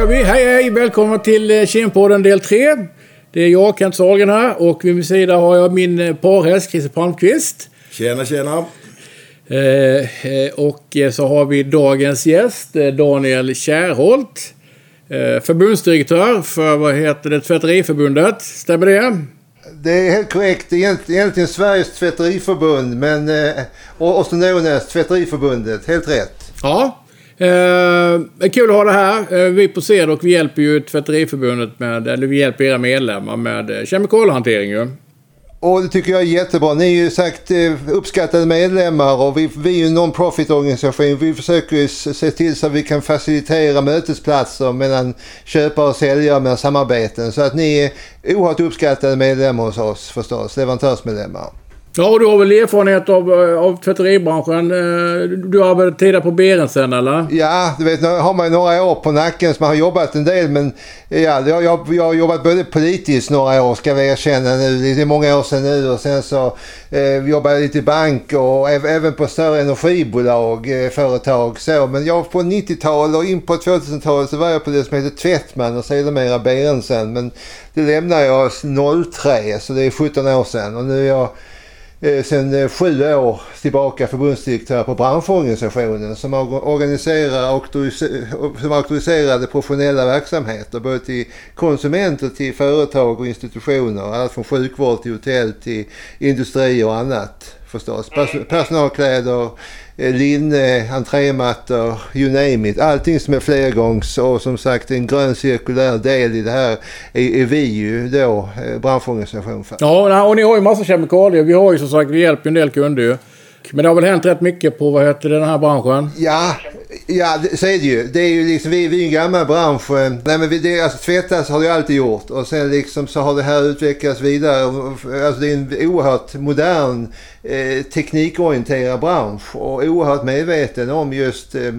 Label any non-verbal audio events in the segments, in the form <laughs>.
kör vi. Hej hej! Välkomna till eh, Kinpodden del 3. Det är jag, Kent Sahlgren här och vid min sida har jag min eh, parhäst Christer Palmqvist. Tjena, tjena! Eh, eh, och så har vi dagens gäst, Daniel Kärholt. Eh, förbundsdirektör för, vad heter det, Tvätteriförbundet. Stämmer det? Det är helt korrekt. Egentligen, Sveriges tvätteriförbund, men eh, också known as Tvätteriförbundet. Helt rätt. Ja. Eh, kul att ha det här. Eh, vi på Cedok vi hjälper ju Tvätteriförbundet med, eller vi hjälper era medlemmar med eh, kemikaliehantering kemikalhantering ju. Och det tycker jag är jättebra. Ni är ju sagt eh, uppskattade medlemmar och vi, vi är ju en non-profit organisation. Vi försöker ju se till så att vi kan facilitera mötesplatser mellan köpare och säljare med samarbeten. Så att ni är oerhört uppskattade medlemmar hos oss förstås, leverantörsmedlemmar. Ja, du har väl erfarenhet av, eh, av tvätteribranschen. Eh, du har väl tidigare på Berensen eller? Ja, du vet, nu har man ju några år på nacken så man har jobbat en del. Men ja, jag, jag, jag har jobbat både politiskt några år ska vi erkänna nu. Det är många år sedan nu och sen så eh, jobbade jag lite i bank och även på större energibolag, eh, företag så. Men jag på 90-talet och in på 2000-talet så var jag på det som heter Tvättman och sedermera Berensen. Men det lämnade jag 03 så det är 17 år sedan och nu är jag Eh, sedan eh, sju år tillbaka förbundsdirektör på branschorganisationen som organiserar som auktoriserade professionella verksamheter både till konsumenter, till företag och institutioner. Allt från sjukvård till hotell till industri och annat förstås. Personalkläder, Eh, linne, entrémattor, you name it. Allting som är flergångs och som sagt en grön cirkulär del i det här är, är vi ju då eh, branschorganisation för. Ja, och ni har ju massa kemikalier. Vi har ju som sagt, vi hjälper en del kunder ju. Men det har väl hänt rätt mycket på vad heter det, den här branschen? Ja, ja så är det ju. Det är ju liksom, vi, vi är en gammal bransch. Eh, nej, men vi, det, alltså, tvättas har det alltid gjort. Och sen liksom så har det här utvecklats vidare. Alltså, det är en oerhört modern eh, teknikorienterad bransch. Och oerhört medveten om just eh,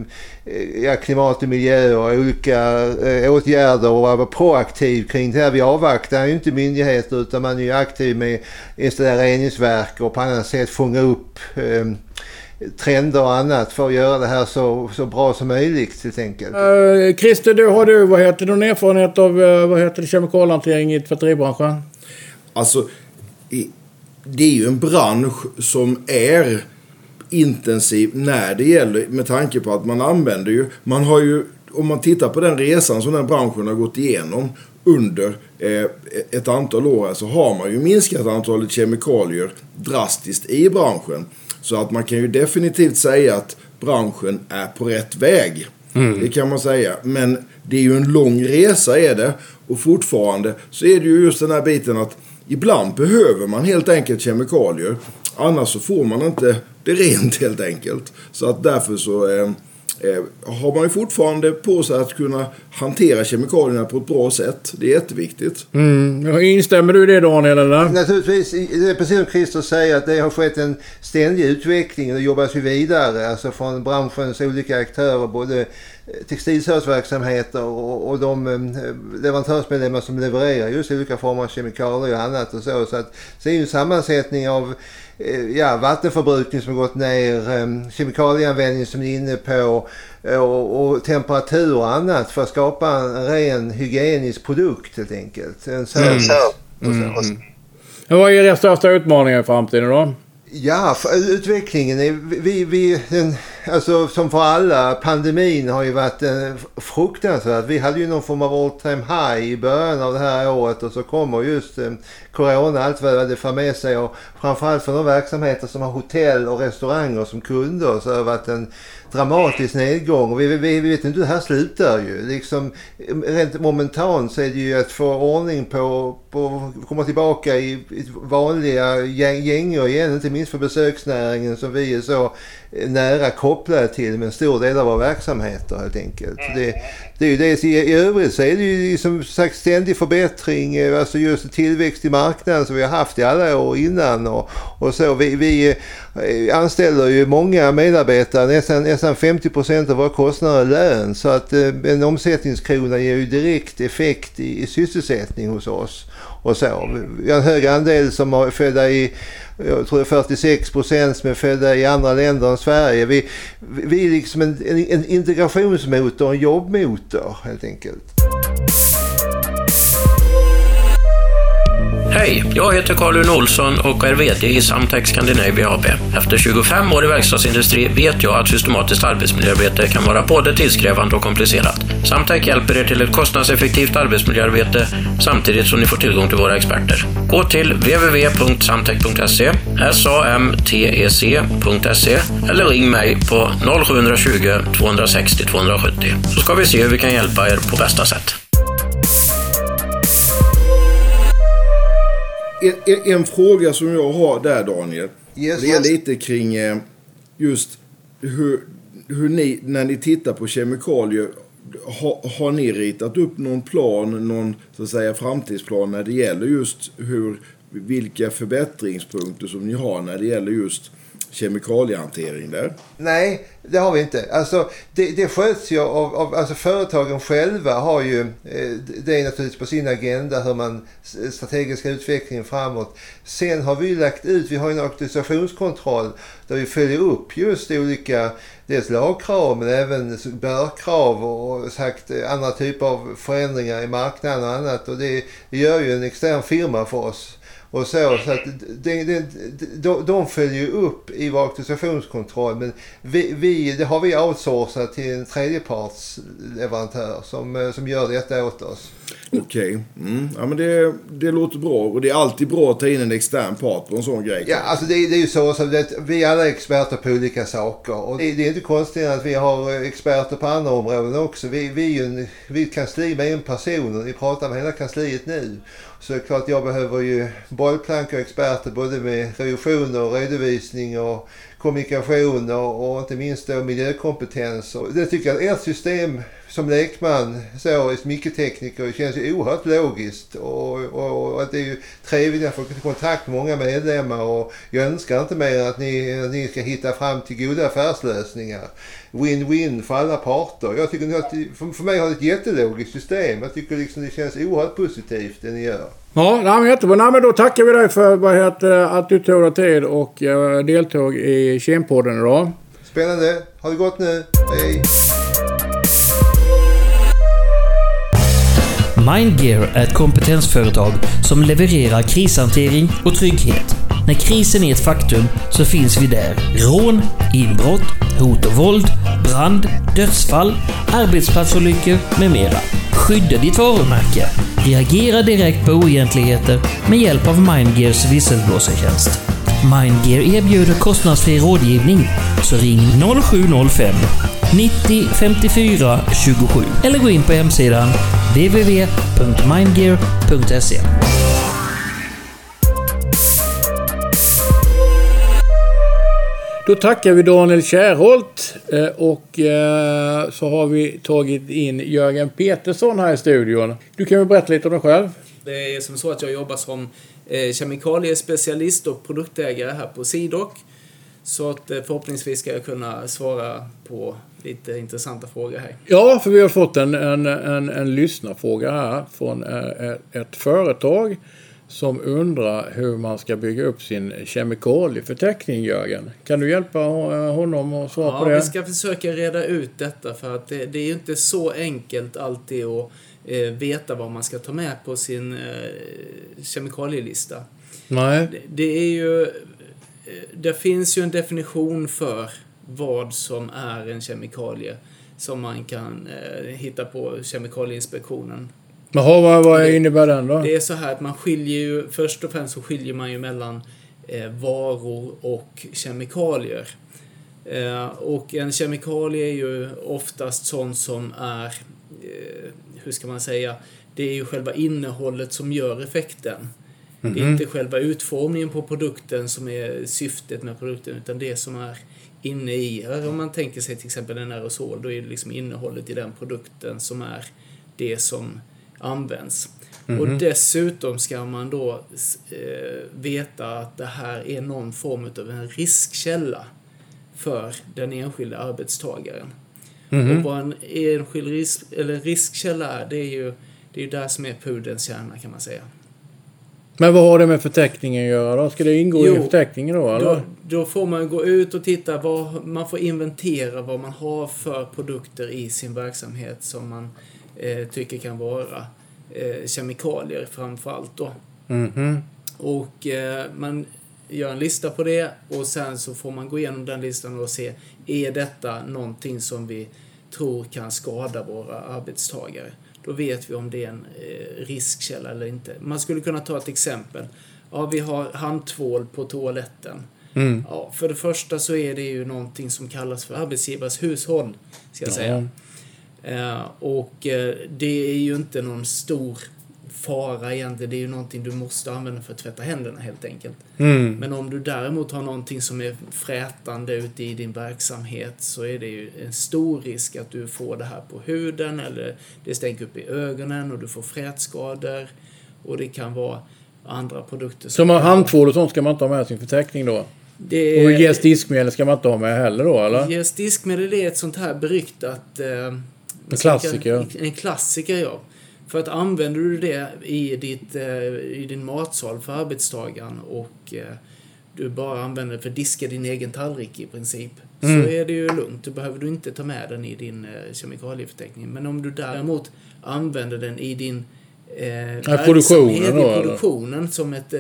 eh, ja, klimat och miljö och olika eh, åtgärder och vara proaktiv kring det här. Vi avvaktar ju inte myndigheter utan man är ju aktiv med att installera reningsverk och på annat sätt fånga upp eh, trender och annat för att göra det här så, så bra som möjligt helt enkelt. Uh, Christer, du, har du vad heter, någon erfarenhet av uh, vad heter det, kemikalhantering i tvätteribranschen? Alltså, det är ju en bransch som är intensiv när det gäller med tanke på att man använder ju, man har ju, om man tittar på den resan som den branschen har gått igenom under eh, ett antal år så har man ju minskat antalet kemikalier drastiskt i branschen. Så att man kan ju definitivt säga att branschen är på rätt väg. Mm. Det kan man säga. Men det är ju en lång resa är det. Och fortfarande så är det ju just den här biten att ibland behöver man helt enkelt kemikalier. Annars så får man inte det rent <laughs> helt enkelt. Så att därför så eh, har man ju fortfarande på sig att kunna hantera kemikalierna på ett bra sätt. Det är jätteviktigt. Mm. Instämmer du i det Daniel? Eller? Naturligtvis. Det är precis som Christer säger att det har skett en ständig utveckling och det jobbas ju vidare. Alltså från branschens olika aktörer. Både textilserviceverksamheter och, och de eh, leverantörsmedlemmar som levererar just olika former av kemikalier och annat och så. Så, att, så är ju en sammansättning av eh, ja, vattenförbrukning som har gått ner, eh, kemikalieanvändning som ni är inne på och, och, temperatur och annat för att skapa en ren hygienisk produkt helt enkelt. En service. Mm. Mm. Mm. Vad är era största utmaningar i framtiden då? Ja, utvecklingen är, vi, vi, den, alltså som för alla, pandemin har ju varit eh, fruktansvärd. Vi hade ju någon form av all time high i början av det här året och så kommer just eh, corona, allt vad det för med sig och framförallt för de verksamheter som har hotell och restauranger som kunder så har det varit en dramatisk nedgång. Och vi, vi, vi vet inte hur det här slutar ju. Liksom, eh, rent momentant så är det ju att få ordning på, på komma tillbaka i, i vanliga gängor igen. Inte minst för besöksnäringen som vi är så eh, nära kopplade till en stor del av våra verksamheter helt enkelt. Det, det är ju det. I, övrigt så är det ju som sagt ständig förbättring, eh, alltså just tillväxt i marknaden som vi har haft i alla år innan och, och så. Vi, vi eh, anställer ju många medarbetare, nästan, nästan 50 procent av våra kostnader är lön. Så att eh, en omsättningskrona ger ju direkt effekt i, i sysselsättning hos oss och så. Vi har en hög andel som är födda i jag tror det är 46 procent som är födda i andra länder än Sverige. Vi, vi är liksom en, en integrationsmotor, en jobbmotor helt enkelt. Hej, jag heter Karl-Uno Olsson och är VD i Samtech Scandinavia AB. Efter 25 år i verkstadsindustri vet jag att systematiskt arbetsmiljöarbete kan vara både tidskrävande och komplicerat. Samtech hjälper er till ett kostnadseffektivt arbetsmiljöarbete samtidigt som ni får tillgång till våra experter. Gå till www.samtech.se, samtec.se eller ring mig på 0720 260 270 så ska vi se hur vi kan hjälpa er på bästa sätt. En, en, fråga som jag har där Daniel. Yes, det är lite kring eh, just hur, hur ni, när ni tittar på kemikalier, ha, har ni ritat upp någon plan, någon så att säga framtidsplan när det gäller just hur, vilka förbättringspunkter som ni har när det gäller just kemikaliehantering där? Nej, det har vi inte. Alltså, det, det sköts ju av, av alltså företagen själva har ju eh, det är naturligtvis på sin agenda hur man strategiska utvecklingen framåt. Sen har vi lagt ut, vi har en auktorisationskontroll där vi följer upp just olika dels lagkrav men även börkrav och sagt eh, andra typer av förändringar i marknaden och annat och det gör ju en extern firma för oss. Och så, så att det, det, de, de följer upp i vår auktorisationskontroll men vi, vi, det har vi outsourcat till en tredjepartsleverantör som, som gör detta åt oss. Okej, okay. mm. ja, men det, det låter bra och det är alltid bra att ta in en extern part på en sån grej. Ja, alltså det, det är ju så, så att vi alla är experter på olika saker och det, det är inte konstigt att vi har experter på andra områden också. Vi, vi är ju en, vi är ett kansli med en person och vi pratar med hela kansliet nu. Så det är klart jag behöver ju bollplank och experter både med revisioner och redovisning och kommunikation och, och inte minst då miljökompetens. Och det tycker jag att ert system som lekman, så, mikrotekniker, känns ju oerhört logiskt. Och, och, och att det är ju trevligt att få kontakt med många medlemmar och jag önskar inte mer att ni, att ni ska hitta fram till goda affärslösningar. Win-win för alla parter. Jag tycker att, för, för mig har det ett jättelogiskt system. Jag tycker liksom det känns oerhört positivt det ni gör. Ja, nej, men jättebra. Nej, men då tackar vi dig för vad heter, att du tog dig tid och uh, deltog i Kempodden idag. Spännande. Ha det gott nu. Hej! Mindgear är ett kompetensföretag som levererar krishantering och trygghet. När krisen är ett faktum så finns vi där. Rån, inbrott, hot och våld, brand, dödsfall, arbetsplatsolyckor med mera. Skydda ditt varumärke. Reagera direkt på oegentligheter med hjälp av Mindgears visselblåsartjänst. Mindgear erbjuder kostnadsfri rådgivning, så ring 0705 90 54 27 eller gå in på hemsidan www.mindgear.se. Då tackar vi Daniel Kärholt eh, och eh, så har vi tagit in Jörgen Petersson här i studion. Du kan väl berätta lite om dig själv? Det är som så att jag jobbar som eh, kemikaliespecialist och produktägare här på Sidoc. Så att förhoppningsvis ska jag kunna svara på lite intressanta frågor här. Ja, för vi har fått en, en, en, en lyssnarfråga här från ett företag som undrar hur man ska bygga upp sin kemikalieförteckning, Jörgen. Kan du hjälpa honom att svara ja, på det? vi ska försöka reda ut detta för att det, det är ju inte så enkelt alltid att eh, veta vad man ska ta med på sin eh, kemikalielista. Nej. Det, det är ju... Det finns ju en definition för vad som är en kemikalie som man kan eh, hitta på Kemikalieinspektionen. Jaha, vad, vad innebär den då? Det är så här att man skiljer ju, först och främst så skiljer man ju mellan eh, varor och kemikalier. Eh, och en kemikalie är ju oftast sånt som är, eh, hur ska man säga, det är ju själva innehållet som gör effekten. Mm -hmm. Det är inte själva utformningen på produkten som är syftet med produkten, utan det som är inne i. Om man tänker sig till exempel en aerosol, då är det liksom innehållet i den produkten som är det som används. Mm -hmm. Och Mhm. dessutom ska man då eh, veta att det här är någon form av en riskkälla för den enskilda arbetstagaren. Mm -hmm. Och vad en enskild risk, eller riskkälla är, det är ju det är där som är pudelns kärna kan man säga. Men vad har det med förteckningen att göra då? Ska det ingå Jo, i förteckningen då eller? Då, då får man gå ut och titta, vad, man får inventera vad man har för produkter i sin verksamhet som man eh, tycker kan vara eh, kemikalier framförallt då. Mhm. Och eh, man gör en lista på det och sen så får man gå igenom den listan och se, är detta någonting som vi tror kan skada våra arbetstagare? Då vet vi om det är en riskkälla eller inte. Man skulle kunna ta ett exempel. Ja, vi har handtvål på toaletten. Mm. Ja, för det första så är det ju någonting som kallas för arbetsgivares hushåll, ska jag Ja. säga. Eh, och eh, det är ju inte någon stor fara egentligen. Det är ju någonting du måste använda för att tvätta händerna helt enkelt. Mm. Men om du däremot har någonting som är frätande ute i din verksamhet så är det ju en stor risk att du får det här på huden eller det stänker upp i ögonen och du får frätskador. Och det kan vara andra produkter Så man handtvål och sånt ska man inte ha med sin förteckning då? Det Och Yes diskmedel ska man inte ha med heller då eller? Yes diskmedel är ett sånt här beryktat... Eh, En klassiker. En klassiker, ja. För att använder du det i, ditt, eh, i din matsal för arbetstagaren och eh, du bara använder det för att diska din egen tallrik i princip. Mm. Så är det ju lugnt. Då behöver du inte ta med den i din eh, kemikalieförteckning. Men om du däremot använder den i din eh, produktionen då, i eller? produktionen som ett, eh,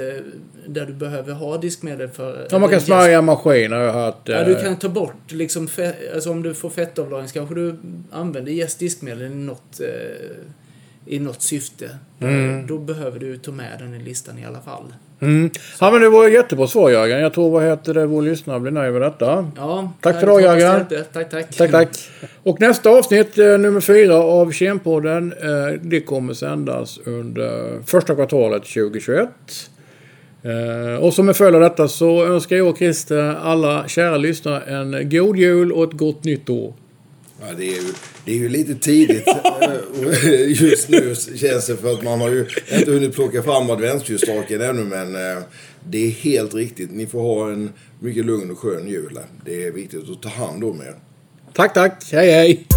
där du behöver ha diskmedel för... Ja, man kan eller smörja en maskin har jag hört. Ja, du eh, kan ta bort liksom, fe- alltså om du får fettavlagring så kanske du använder Yes diskmedel i något, eh, i något syfte. Mm. Då behöver du ta med den i listan i alla fall. Mm. Ja men det var jättebra svar Jörgen. Jag tror vad heter det, vår lyssnare blir nöjd med detta. Ja, Tack för idag, Jörgen. Tack, tack. Tack, tack. Och nästa avsnitt, eh, nummer fyra av Kempodden, eh, det kommer sändas under första kvartalet 2021. Eh, och som en följd av detta så önskar jag och Christer alla kära lyssnare en god jul och ett gott nytt år. Ja, det, är ju, det är ju lite tidigt eh, just nu känns det för att man har ju inte hunnit plocka fram adventsljusstaken ännu men eh, det är helt riktigt. Ni får ha en mycket lugn och skön jul. Det är viktigt att ta hand om er. Tack, tack. Hej, hej.